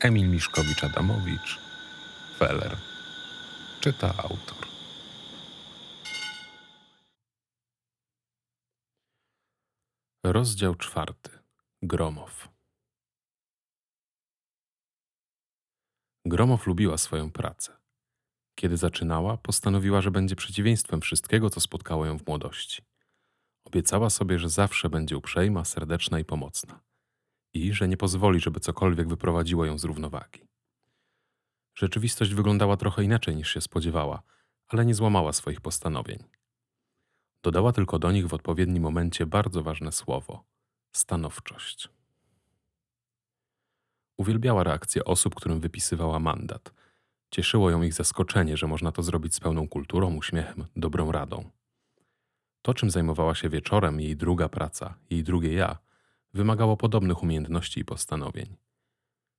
Emil Miszkowicz-Adamowicz, Feller. Czyta autor. Rozdział czwarty. Gromow. Gromow lubiła swoją pracę. Kiedy zaczynała, postanowiła, że będzie przeciwieństwem wszystkiego, co spotkało ją w młodości. Obiecała sobie, że zawsze będzie uprzejma, serdeczna i pomocna. I że nie pozwoli, żeby cokolwiek wyprowadziło ją z równowagi. Rzeczywistość wyglądała trochę inaczej niż się spodziewała, ale nie złamała swoich postanowień. Dodała tylko do nich w odpowiednim momencie bardzo ważne słowo stanowczość. Uwielbiała reakcję osób, którym wypisywała mandat. Cieszyło ją ich zaskoczenie, że można to zrobić z pełną kulturą, uśmiechem, dobrą radą. To, czym zajmowała się wieczorem, jej druga praca, jej drugie ja, wymagało podobnych umiejętności i postanowień.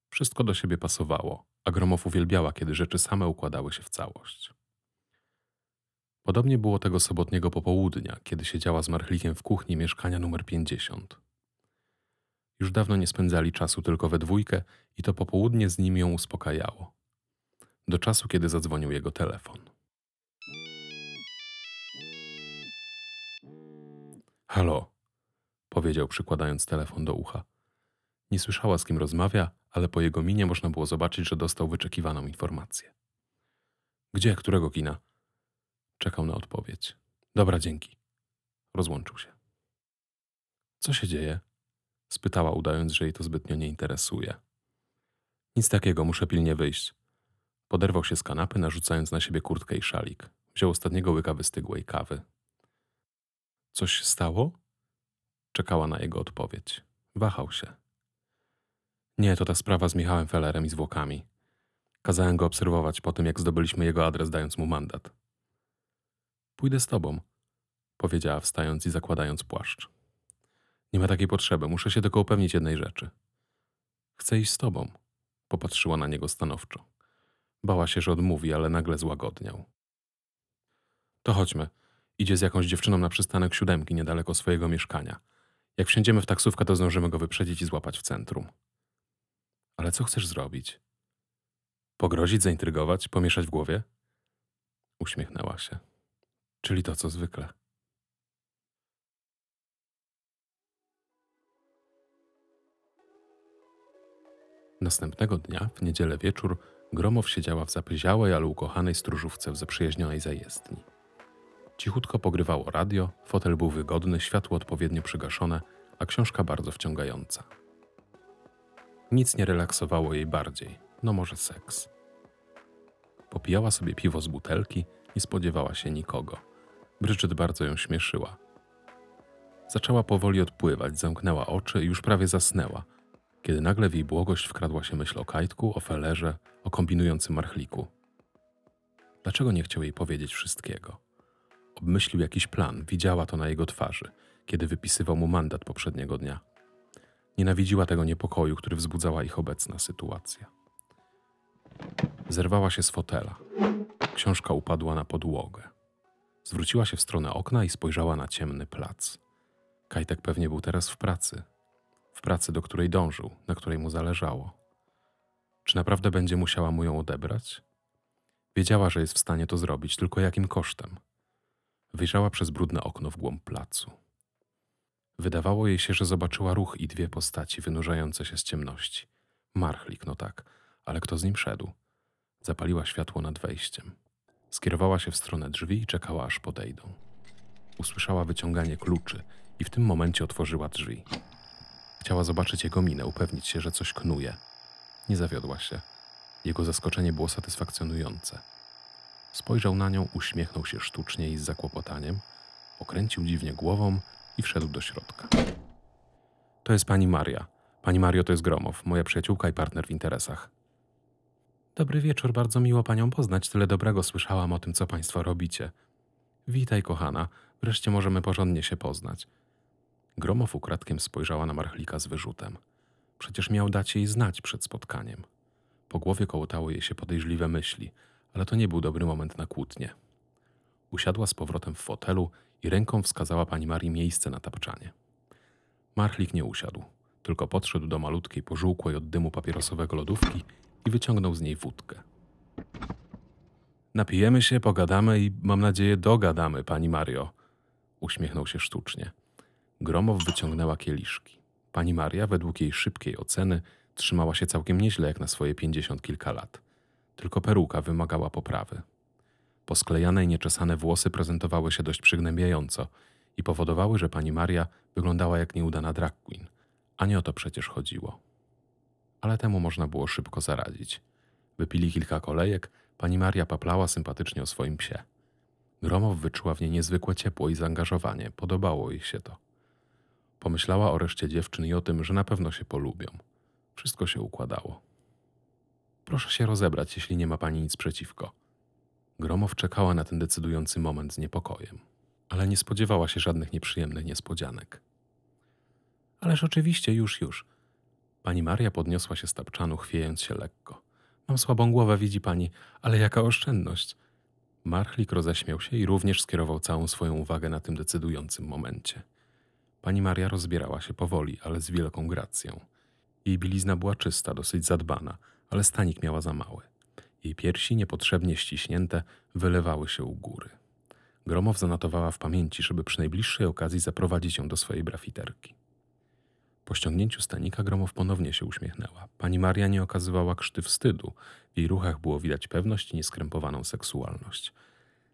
Wszystko do siebie pasowało, a Gromow uwielbiała, kiedy rzeczy same układały się w całość. Podobnie było tego sobotniego popołudnia, kiedy siedziała z Marchlikiem w kuchni mieszkania numer 50. Już dawno nie spędzali czasu tylko we dwójkę i to popołudnie z nim ją uspokajało. Do czasu, kiedy zadzwonił jego telefon. Halo, powiedział przykładając telefon do ucha. Nie słyszała, z kim rozmawia, ale po jego minie można było zobaczyć, że dostał wyczekiwaną informację. Gdzie? Którego kina? Czekał na odpowiedź. Dobra, dzięki. Rozłączył się. Co się dzieje? Spytała, udając, że jej to zbytnio nie interesuje. Nic takiego, muszę pilnie wyjść. Poderwał się z kanapy, narzucając na siebie kurtkę i szalik. Wziął ostatniego łyka wystygłej kawy. Coś się stało? Czekała na jego odpowiedź. Wahał się. Nie, to ta sprawa z Michałem Fellerem i zwłokami. Kazałem go obserwować po tym, jak zdobyliśmy jego adres, dając mu mandat. Pójdę z tobą, powiedziała, wstając i zakładając płaszcz. Nie ma takiej potrzeby, muszę się tylko upewnić jednej rzeczy. Chcę iść z tobą, popatrzyła na niego stanowczo. Bała się, że odmówi, ale nagle złagodniał. To chodźmy. Idzie z jakąś dziewczyną na przystanek siódemki niedaleko swojego mieszkania. Jak wsiądziemy w taksówkę, to zdążymy go wyprzedzić i złapać w centrum. Ale co chcesz zrobić? Pogrozić, zaintrygować, pomieszać w głowie? Uśmiechnęła się. Czyli to, co zwykle. Następnego dnia, w niedzielę wieczór, Gromow siedziała w zapyziałej, ale ukochanej stróżówce w zaprzyjaźnionej zajezdni. Cichutko pogrywało radio, fotel był wygodny, światło odpowiednio przygaszone, a książka bardzo wciągająca. Nic nie relaksowało jej bardziej, no może seks. Popijała sobie piwo z butelki, nie spodziewała się nikogo. Bridget bardzo ją śmieszyła. Zaczęła powoli odpływać, zamknęła oczy i już prawie zasnęła, kiedy nagle w jej błogość wkradła się myśl o kajtku, o felerze, o kombinującym marchliku. Dlaczego nie chciał jej powiedzieć wszystkiego? Obmyślił jakiś plan, widziała to na jego twarzy, kiedy wypisywał mu mandat poprzedniego dnia. Nienawidziła tego niepokoju, który wzbudzała ich obecna sytuacja. Zerwała się z fotela. Książka upadła na podłogę. Zwróciła się w stronę okna i spojrzała na ciemny plac. Kajtek pewnie był teraz w pracy. W pracy, do której dążył, na której mu zależało. Czy naprawdę będzie musiała mu ją odebrać? Wiedziała, że jest w stanie to zrobić, tylko jakim kosztem? Wyjrzała przez brudne okno w głąb placu. Wydawało jej się, że zobaczyła ruch i dwie postaci wynurzające się z ciemności. Marchlik, no tak, ale kto z nim szedł? Zapaliła światło nad wejściem. Skierowała się w stronę drzwi i czekała, aż podejdą. Usłyszała wyciąganie kluczy i w tym momencie otworzyła drzwi. Chciała zobaczyć jego minę, upewnić się, że coś knuje. Nie zawiodła się. Jego zaskoczenie było satysfakcjonujące. Spojrzał na nią, uśmiechnął się sztucznie i z zakłopotaniem, okręcił dziwnie głową i wszedł do środka. To jest pani Maria. Pani Mario to jest Gromow, moja przyjaciółka i partner w interesach. Dobry wieczór, bardzo miło panią poznać. Tyle dobrego słyszałam o tym, co państwo robicie. Witaj, kochana. Wreszcie możemy porządnie się poznać. Gromow ukradkiem spojrzała na Marchlika z wyrzutem. Przecież miał dać jej znać przed spotkaniem. Po głowie kołotały jej się podejrzliwe myśli, ale to nie był dobry moment na kłótnie. Usiadła z powrotem w fotelu i ręką wskazała pani Marii miejsce na tapczanie. Marchlik nie usiadł. tylko podszedł do malutkiej, pożółkłej od dymu papierosowego lodówki i wyciągnął z niej wódkę. Napijemy się, pogadamy i mam nadzieję dogadamy, pani Mario. Uśmiechnął się sztucznie. Gromow wyciągnęła kieliszki. Pani Maria, według jej szybkiej oceny, trzymała się całkiem nieźle jak na swoje pięćdziesiąt kilka lat. Tylko peruka wymagała poprawy. Posklejane i nieczesane włosy prezentowały się dość przygnębiająco i powodowały, że pani Maria wyglądała jak nieudana drag queen. A nie o to przecież chodziło. Ale temu można było szybko zaradzić. Wypili kilka kolejek, pani Maria paplała sympatycznie o swoim psie. Gromow wyczuła w niej niezwykłe ciepło i zaangażowanie. Podobało jej się to. Pomyślała o reszcie dziewczyn i o tym, że na pewno się polubią. Wszystko się układało. Proszę się rozebrać, jeśli nie ma pani nic przeciwko. Gromow czekała na ten decydujący moment z niepokojem, ale nie spodziewała się żadnych nieprzyjemnych niespodzianek. Ależ oczywiście, już, już. Pani Maria podniosła się z tapczanu, chwiejąc się lekko. Mam słabą głowę, widzi pani, ale jaka oszczędność. Marchlik roześmiał się i również skierował całą swoją uwagę na tym decydującym momencie. Pani Maria rozbierała się powoli, ale z wielką gracją. Jej bielizna była czysta, dosyć zadbana, ale stanik miała za mały. Jej piersi, niepotrzebnie ściśnięte, wylewały się u góry. Gromow zanotowała w pamięci, żeby przy najbliższej okazji zaprowadzić ją do swojej brafiterki. Po ściągnięciu stanika Gromow ponownie się uśmiechnęła. Pani Maria nie okazywała krzty wstydu. W jej ruchach było widać pewność i nieskrępowaną seksualność.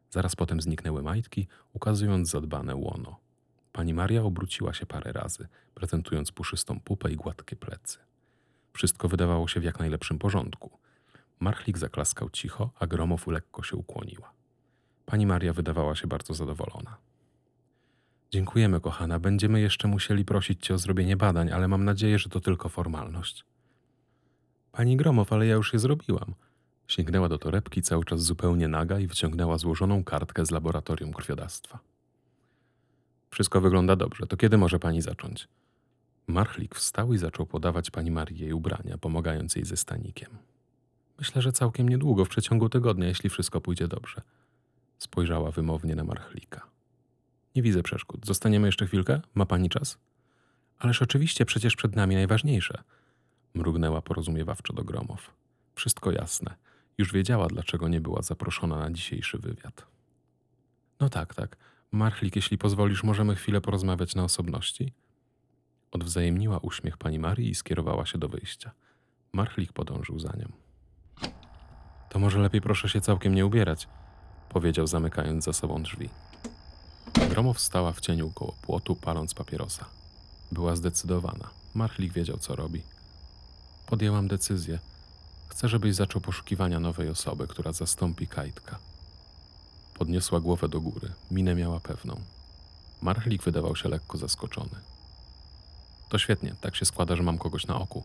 Zaraz potem zniknęły majtki, ukazując zadbane łono. Pani Maria obróciła się parę razy, prezentując puszystą pupę i gładkie plecy. Wszystko wydawało się w jak najlepszym porządku. Marchlik zaklaskał cicho, a Gromow lekko się ukłoniła. Pani Maria wydawała się bardzo zadowolona. Dziękujemy, kochana. Będziemy jeszcze musieli prosić cię o zrobienie badań, ale mam nadzieję, że to tylko formalność. Pani Gromow, ale ja już je zrobiłam. Sięgnęła do torebki cały czas zupełnie naga i wyciągnęła złożoną kartkę z laboratorium krwiodawstwa. Wszystko wygląda dobrze. To kiedy może pani zacząć? Marchlik wstał i zaczął podawać pani Marii jej ubrania, pomagając jej ze stanikiem. Myślę, że całkiem niedługo, w przeciągu tygodnia, jeśli wszystko pójdzie dobrze. Spojrzała wymownie na Marchlika. Nie widzę przeszkód. Zostaniemy jeszcze chwilkę? Ma pani czas? Ależ oczywiście, przecież przed nami najważniejsze. Mrugnęła porozumiewawczo do Gromow. Wszystko jasne. Już wiedziała, dlaczego nie była zaproszona na dzisiejszy wywiad. No tak, tak. Marchlik, jeśli pozwolisz, możemy chwilę porozmawiać na osobności? Odwzajemniła uśmiech pani Marii i skierowała się do wyjścia. Marchlik podążył za nią. To może lepiej proszę się całkiem nie ubierać, powiedział zamykając za sobą drzwi. Gromow stała w cieniu koło płotu, paląc papierosa. Była zdecydowana. Marchlik wiedział, co robi. Podjęłam decyzję. Chcę, żebyś zaczął poszukiwania nowej osoby, która zastąpi Kajtka. Podniosła głowę do góry. Minę miała pewną. Marchlik wydawał się lekko zaskoczony. To świetnie, tak się składa, że mam kogoś na oku.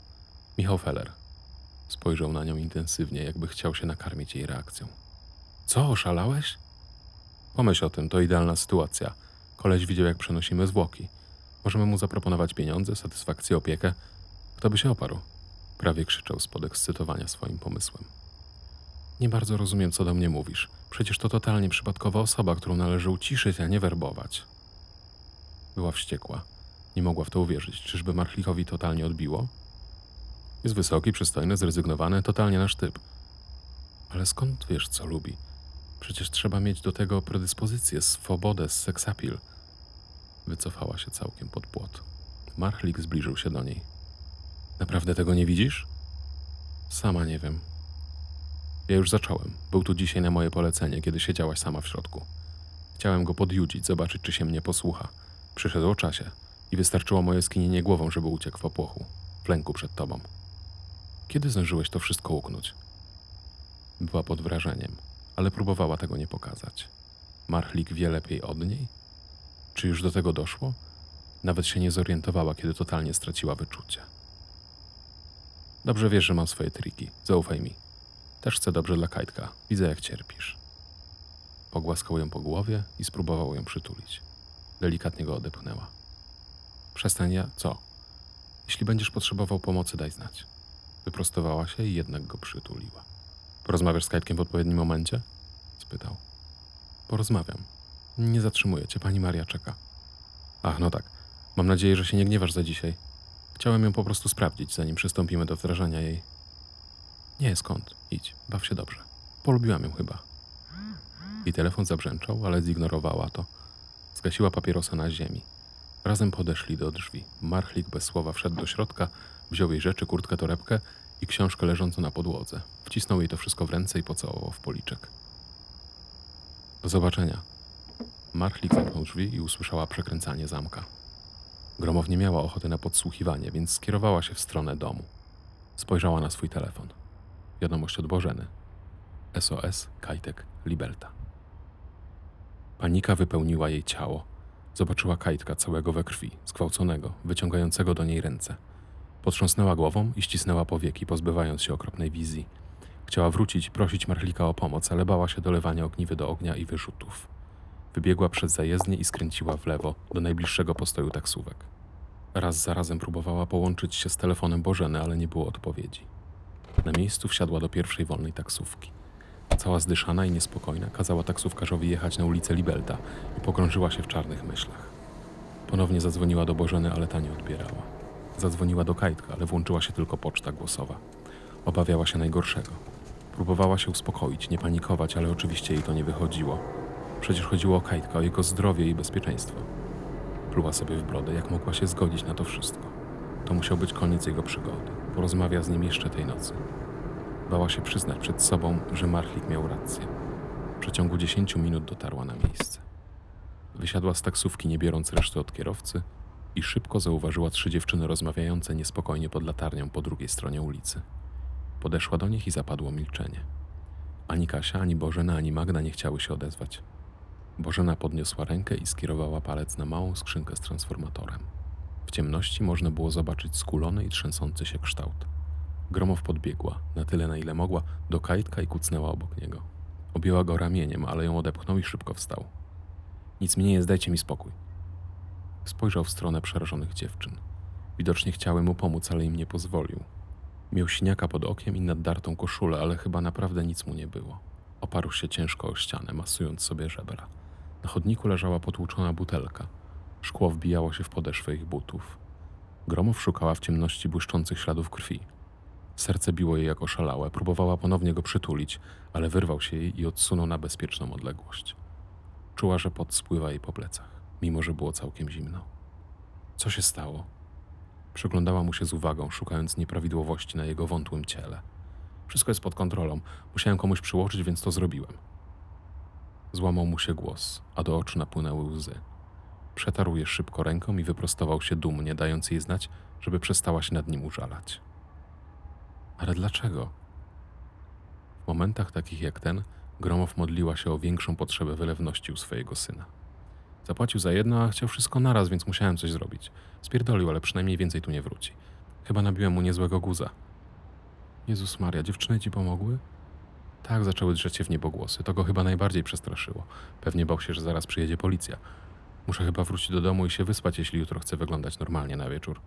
Michał Feller. Spojrzał na nią intensywnie, jakby chciał się nakarmić jej reakcją. Co, oszalałeś? Pomyśl o tym, to idealna sytuacja. Koleś widział, jak przenosimy zwłoki. Możemy mu zaproponować pieniądze, satysfakcję, opiekę. Kto by się oparł? Prawie krzyczał z podekscytowania swoim pomysłem. Nie bardzo rozumiem, co do mnie mówisz. Przecież to totalnie przypadkowa osoba, którą należy uciszyć, a nie werbować. Była wściekła. Nie mogła w to uwierzyć. Czyżby Marchlikowi totalnie odbiło? Jest wysoki, przystojny, zrezygnowany, totalnie nasz typ. Ale skąd wiesz, co lubi? Przecież trzeba mieć do tego predyspozycję, swobodę, seksapil. Wycofała się całkiem pod płot. Marchlik zbliżył się do niej. Naprawdę tego nie widzisz? Sama nie wiem. Ja już zacząłem. Był tu dzisiaj na moje polecenie, kiedy siedziałaś sama w środku. Chciałem go podjudzić, zobaczyć, czy się mnie posłucha. Przyszedł o czasie i wystarczyło moje skinienie głową, żeby uciekł w opłochu, w lęku przed tobą. Kiedy zdążyłeś to wszystko uknąć? Była pod wrażeniem, ale próbowała tego nie pokazać. Marchlik wie lepiej od niej? Czy już do tego doszło? Nawet się nie zorientowała, kiedy totalnie straciła wyczucie. Dobrze wiesz, że mam swoje triki. Zaufaj mi. Też chcę dobrze dla Kajtka. Widzę, jak cierpisz. Pogłaskał ją po głowie i spróbował ją przytulić. Delikatnie go odepchnęła. Przestań ja... Co? Jeśli będziesz potrzebował pomocy, daj znać. Wyprostowała się i jednak go przytuliła. Porozmawiasz z Kajtkiem w odpowiednim momencie? Spytał. Porozmawiam. Nie zatrzymuję cię, pani Maria czeka. Ach, no tak. Mam nadzieję, że się nie gniewasz za dzisiaj. Chciałem ją po prostu sprawdzić, zanim przystąpimy do wdrażania jej. Nie, skąd? Idź, baw się dobrze. Polubiłam ją chyba. I telefon zabrzęczał, ale zignorowała to. Zgasiła papierosa na ziemi. Razem podeszli do drzwi. Marchlik bez słowa wszedł do środka, wziął jej rzeczy, kurtkę, torebkę i książkę leżącą na podłodze. Wcisnął jej to wszystko w ręce i pocałował w policzek. Do zobaczenia. Marchlik zamknął drzwi i usłyszała przekręcanie zamka. Gromow nie miała ochoty na podsłuchiwanie, więc skierowała się w stronę domu. Spojrzała na swój telefon. Wiadomość od Bożeny. SOS Kajtek Libelta. Panika wypełniła jej ciało. Zobaczyła Kajtka całego we krwi, zgwałconego, wyciągającego do niej ręce. Potrząsnęła głową i ścisnęła powieki, pozbywając się okropnej wizji. Chciała wrócić prosić Marchlika o pomoc, ale bała się dolewania ogniwy do ognia i wyrzutów. Wybiegła przez zajezdnię i skręciła w lewo do najbliższego postoju taksówek. Raz za razem próbowała połączyć się z telefonem Bożeny, ale nie było odpowiedzi. Na miejscu wsiadła do pierwszej wolnej taksówki. Cała zdyszana i niespokojna kazała taksówkarzowi jechać na ulicę Libelta i pogrążyła się w czarnych myślach. Ponownie zadzwoniła do Bożeny, ale ta nie odbierała. Zadzwoniła do Kajtka, ale włączyła się tylko poczta głosowa. Obawiała się najgorszego. Próbowała się uspokoić, nie panikować, ale oczywiście jej to nie wychodziło. Przecież chodziło o Kajtka, o jego zdrowie i bezpieczeństwo. Pluła sobie w brodę, jak mogła się zgodzić na to wszystko. To musiał być koniec jego przygody. Porozmawia z nim jeszcze tej nocy. Bała się przyznać przed sobą, że Marchlik miał rację. W przeciągu 10 minut dotarła na miejsce. Wysiadła z taksówki, nie biorąc reszty od kierowcy, i szybko zauważyła trzy dziewczyny rozmawiające niespokojnie pod latarnią po drugiej stronie ulicy. Podeszła do nich i zapadło milczenie. Ani Kasia, ani Bożena, ani Magda nie chciały się odezwać. Bożena podniosła rękę i skierowała palec na małą skrzynkę z transformatorem. W ciemności można było zobaczyć skulony i trzęsący się kształt. Gromow podbiegła, na tyle na ile mogła, do kajtka i kucnęła obok niego. Objęła go ramieniem, ale ją odepchnął i szybko wstał. Nic mi nie jest, dajcie mi spokój. Spojrzał w stronę przerażonych dziewczyn. Widocznie chciały mu pomóc, ale im nie pozwolił. Miał siniaka pod okiem i naddartą koszulę, ale chyba naprawdę nic mu nie było. Oparł się ciężko o ścianę, masując sobie żebra. Na chodniku leżała potłuczona butelka. Szkło wbijało się w podeszwę ich butów. Gromow szukała w ciemności błyszczących śladów krwi. Serce biło jej jak oszalałe. Próbowała ponownie go przytulić, ale wyrwał się jej i odsunął na bezpieczną odległość. Czuła, że pot spływa jej po plecach, mimo że było całkiem zimno. Co się stało? Przyglądała mu się z uwagą, szukając nieprawidłowości na jego wątłym ciele. Wszystko jest pod kontrolą. Musiałem komuś przyłożyć, więc to zrobiłem. Złamał mu się głos, a do oczu napłynęły łzy. Przetarł je szybko ręką i wyprostował się dumnie, dając jej znać, żeby przestała się nad nim użalać. Ale dlaczego? W momentach takich jak ten, Gromow modliła się o większą potrzebę wylewności u swojego syna. Zapłacił za jedno, a chciał wszystko naraz, więc musiałem coś zrobić. Spierdolił, ale przynajmniej więcej tu nie wróci. Chyba nabiłem mu niezłego guza. Jezus Maria, dziewczyny ci pomogły? Tak, zaczęły drzeć się w niebogłosy. To go chyba najbardziej przestraszyło. Pewnie bał się, że zaraz przyjedzie policja. Muszę chyba wrócić do domu i się wyspać, jeśli jutro chcę wyglądać normalnie na wieczór.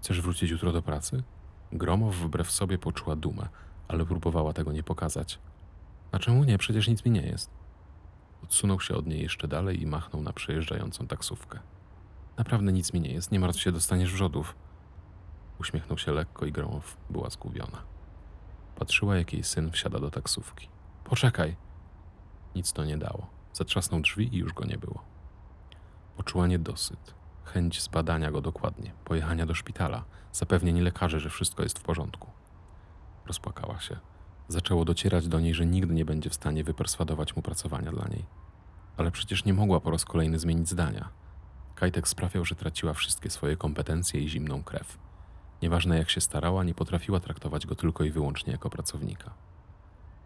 Chcesz wrócić jutro do pracy? Gromow wbrew sobie poczuła dumę, ale próbowała tego nie pokazać. A czemu nie? Przecież nic mi nie jest. Odsunął się od niej jeszcze dalej i machnął na przejeżdżającą taksówkę. Naprawdę nic mi nie jest, nie martw się, dostaniesz wrzodów. Uśmiechnął się lekko i Gromow była zgubiona. Patrzyła, jak jej syn wsiada do taksówki. Poczekaj! Nic to nie dało. Zatrzasnął drzwi i już go nie było. Poczuła niedosyt, chęć zbadania go dokładnie, pojechania do szpitala, zapewnienie lekarzy, że wszystko jest w porządku. Rozpłakała się. Zaczęło docierać do niej, że nigdy nie będzie w stanie wyperswadować mu pracowania dla niej. Ale przecież nie mogła po raz kolejny zmienić zdania. Kajtek sprawiał, że traciła wszystkie swoje kompetencje i zimną krew. Nieważne jak się starała, nie potrafiła traktować go tylko i wyłącznie jako pracownika.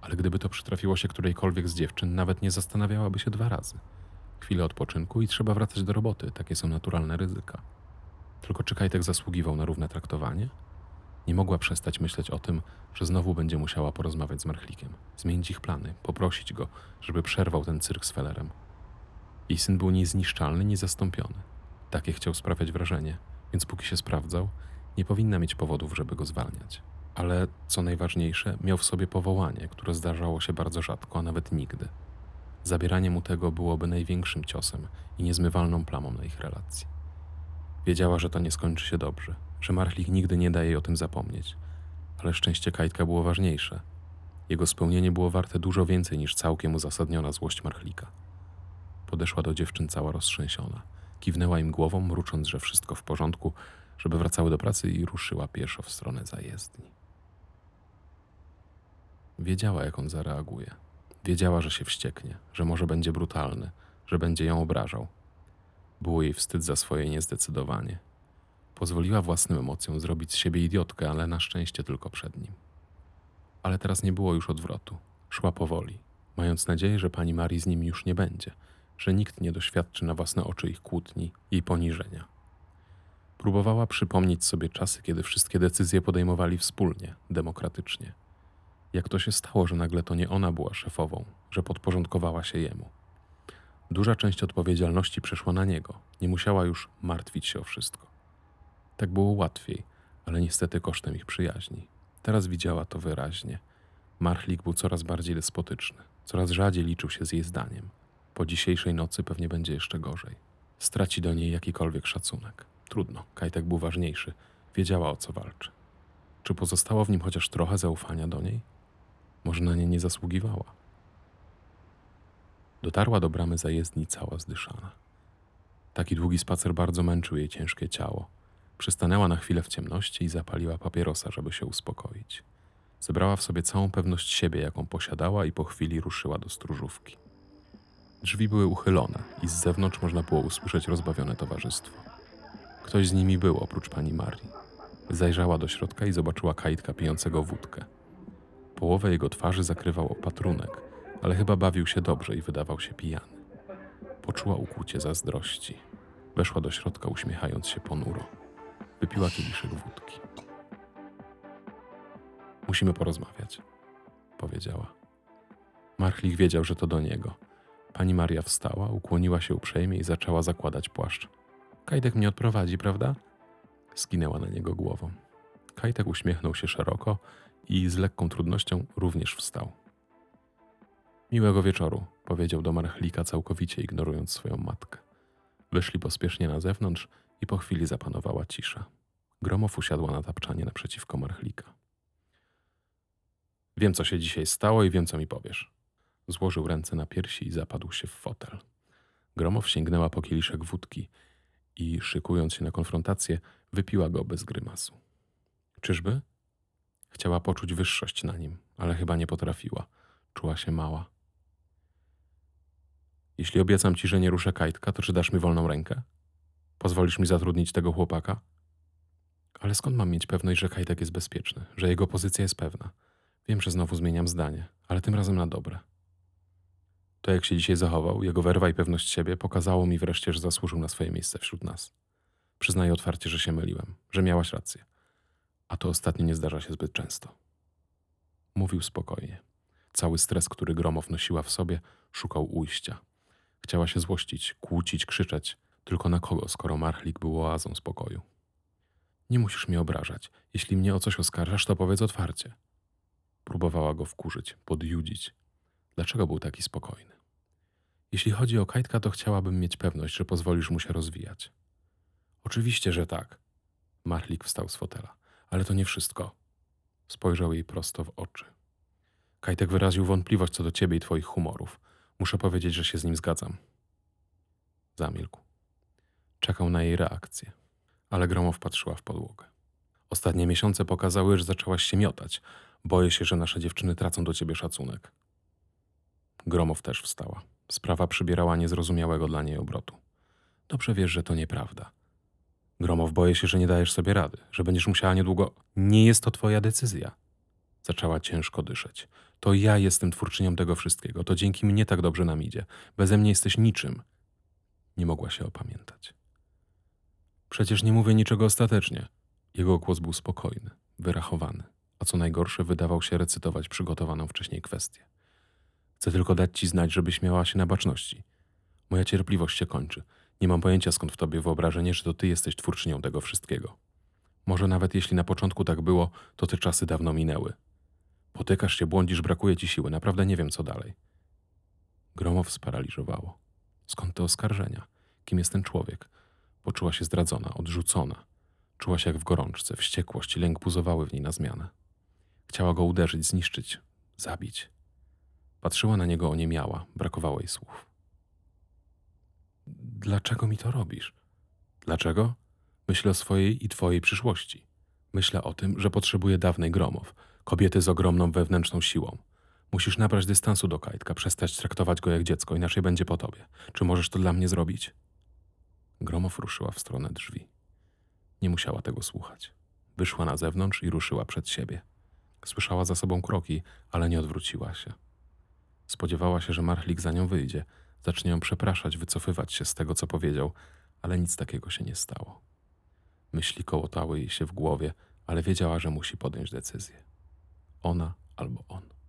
Ale gdyby to przytrafiło się którejkolwiek z dziewczyn, nawet nie zastanawiałaby się dwa razy. Chwilę odpoczynku i trzeba wracać do roboty, takie są naturalne ryzyka. Tylko czy Kajtek zasługiwał na równe traktowanie? Nie mogła przestać myśleć o tym, że znowu będzie musiała porozmawiać z Marchlikiem, zmienić ich plany, poprosić go, żeby przerwał ten cyrk z Felerem. Jej syn był niezniszczalny, niezastąpiony. Takie chciał sprawiać wrażenie, więc póki się sprawdzał, nie powinna mieć powodów, żeby go zwalniać. Ale co najważniejsze, miał w sobie powołanie, które zdarzało się bardzo rzadko, a nawet nigdy. Zabieranie mu tego byłoby największym ciosem i niezmywalną plamą na ich relacji. Wiedziała, że to nie skończy się dobrze. że Marchlik nigdy nie da jej o tym zapomnieć. Ale szczęście Kajtka było ważniejsze. Jego spełnienie było warte dużo więcej niż całkiem uzasadniona złość Marchlika. Podeszła do dziewczyn cała roztrzęsiona. Kiwnęła im głową, mrucząc, że wszystko w porządku, żeby wracały do pracy i ruszyła pieszo w stronę zajezdni. Wiedziała, jak on zareaguje. Wiedziała, że się wścieknie, że może będzie brutalny, że będzie ją obrażał. Było jej wstyd za swoje niezdecydowanie. Pozwoliła własnym emocjom zrobić z siebie idiotkę, ale na szczęście tylko przed nim. Ale teraz nie było już odwrotu. Szła powoli, mając nadzieję, że pani Marii z nim już nie będzie, że nikt nie doświadczy na własne oczy ich kłótni i poniżenia. Próbowała przypomnieć sobie czasy, kiedy wszystkie decyzje podejmowali wspólnie, demokratycznie. Jak to się stało, że nagle to nie ona była szefową, że podporządkowała się jemu. Duża część odpowiedzialności przeszła na niego, nie musiała już martwić się o wszystko. Tak było łatwiej, ale niestety kosztem ich przyjaźni. Teraz widziała to wyraźnie. Marchlik był coraz bardziej despotyczny, coraz rzadziej liczył się z jej zdaniem. Po dzisiejszej nocy pewnie będzie jeszcze gorzej. Straci do niej jakikolwiek szacunek. Trudno, Kajtek był ważniejszy, wiedziała o co walczy. Czy pozostało w nim chociaż trochę zaufania do niej? Może na nie nie zasługiwała. Dotarła do bramy zajezdni cała zdyszana. Taki długi spacer bardzo męczył jej ciężkie ciało. Przystanęła na chwilę w ciemności i zapaliła papierosa, żeby się uspokoić. Zebrała w sobie całą pewność siebie, jaką posiadała, i po chwili ruszyła do stróżówki. Drzwi były uchylone i z zewnątrz można było usłyszeć rozbawione towarzystwo. Ktoś z nimi był oprócz pani Marii. Zajrzała do środka i zobaczyła kajtka pijącego wódkę. Połowę jego twarzy zakrywał opatrunek, ale chyba bawił się dobrze i wydawał się pijany. Poczuła ukłucie zazdrości. Weszła do środka, uśmiechając się ponuro. Wypiła kieliszek wódki. Musimy porozmawiać, powiedziała. Marchlik wiedział, że to do niego. Pani Maria wstała, ukłoniła się uprzejmie i zaczęła zakładać płaszcz. Kajtek mnie odprowadzi, prawda? Skinęła na niego głową. Kajtek uśmiechnął się szeroko i z lekką trudnością również wstał. Miłego wieczoru, powiedział do Marchlika, całkowicie ignorując swoją matkę. Wyszli pospiesznie na zewnątrz i po chwili zapanowała cisza. Gromow usiadła na tapczanie naprzeciwko Marchlika. Wiem, co się dzisiaj stało i wiem, co mi powiesz. Złożył ręce na piersi i zapadł się w fotel. Gromow sięgnęła po kieliszek wódki i, szykując się na konfrontację, wypiła go bez grymasu. Czyżby? Chciała poczuć wyższość na nim, ale chyba nie potrafiła. Czuła się mała. Jeśli obiecam ci, że nie ruszę kajtka, to czy dasz mi wolną rękę? Pozwolisz mi zatrudnić tego chłopaka? Ale skąd mam mieć pewność, że kajtek jest bezpieczny, że jego pozycja jest pewna? Wiem, że znowu zmieniam zdanie, ale tym razem na dobre. To, jak się dzisiaj zachował, jego werwa i pewność siebie pokazało mi wreszcie, że zasłużył na swoje miejsce wśród nas. Przyznaję otwarcie, że się myliłem, że miałaś rację. A to ostatnio nie zdarza się zbyt często. Mówił spokojnie. Cały stres, który Gromow nosiła w sobie, szukał ujścia. Chciała się złościć, kłócić, krzyczeć. Tylko na kogo, skoro Marchlik był oazą spokoju? Nie musisz mnie obrażać. Jeśli mnie o coś oskarżasz, to powiedz otwarcie. Próbowała go wkurzyć, podjudzić. Dlaczego był taki spokojny? Jeśli chodzi o Kajtka, to chciałabym mieć pewność, że pozwolisz mu się rozwijać. Oczywiście, że tak. Marchlik wstał z fotela. Ale to nie wszystko. Spojrzał jej prosto w oczy. Kajtek wyraził wątpliwość co do ciebie i twoich humorów. Muszę powiedzieć, że się z nim zgadzam. Zamilkł. Czekał na jej reakcję, ale Gromow patrzyła w podłogę. Ostatnie miesiące pokazały, że zaczęłaś się miotać. Boję się, że nasze dziewczyny tracą do ciebie szacunek. Gromow też wstała. Sprawa przybierała niezrozumiałego dla niej obrotu. Dobrze wiesz, że to nieprawda. Gromow, boję się, że nie dajesz sobie rady, że będziesz musiała niedługo. Nie jest to twoja decyzja. Zaczęła ciężko dyszeć. To ja jestem twórczynią tego wszystkiego. To dzięki mnie tak dobrze nam idzie. Beze mnie jesteś niczym. Nie mogła się opamiętać. Przecież nie mówię niczego ostatecznie. Jego głos był spokojny, wyrachowany, a co najgorsze, wydawał się recytować przygotowaną wcześniej kwestię. Chcę tylko dać ci znać, żebyś miała się na baczności. Moja cierpliwość się kończy. Nie mam pojęcia skąd w tobie wyobrażenie, że to ty jesteś twórczynią tego wszystkiego. Może nawet jeśli na początku tak było, to te czasy dawno minęły. Potykasz się, błądzisz, brakuje ci siły. Naprawdę nie wiem, co dalej. Gromow sparaliżowało. Skąd te oskarżenia? Kim jest ten człowiek? Poczuła się zdradzona, odrzucona. Czuła się jak w gorączce, wściekłość i lęk buzowały w niej na zmianę. Chciała go uderzyć, zniszczyć, zabić. Patrzyła na niego oniemiała, brakowało jej słów. Dlaczego mi to robisz? Dlaczego? Myślę o swojej i twojej przyszłości. Myślę o tym, że potrzebuję dawnej Gromow, kobiety z ogromną wewnętrzną siłą. Musisz nabrać dystansu do Kajtka, przestać traktować go jak dziecko, inaczej będzie po tobie. Czy możesz to dla mnie zrobić? Gromow ruszyła w stronę drzwi. Nie musiała tego słuchać. Wyszła na zewnątrz i ruszyła przed siebie. Słyszała za sobą kroki, ale nie odwróciła się. Spodziewała się, że Marchlik za nią wyjdzie, zacznie ją przepraszać, wycofywać się z tego, co powiedział, ale nic takiego się nie stało. Myśli kołotały jej się w głowie, ale wiedziała, że musi podjąć decyzję. Ona albo on.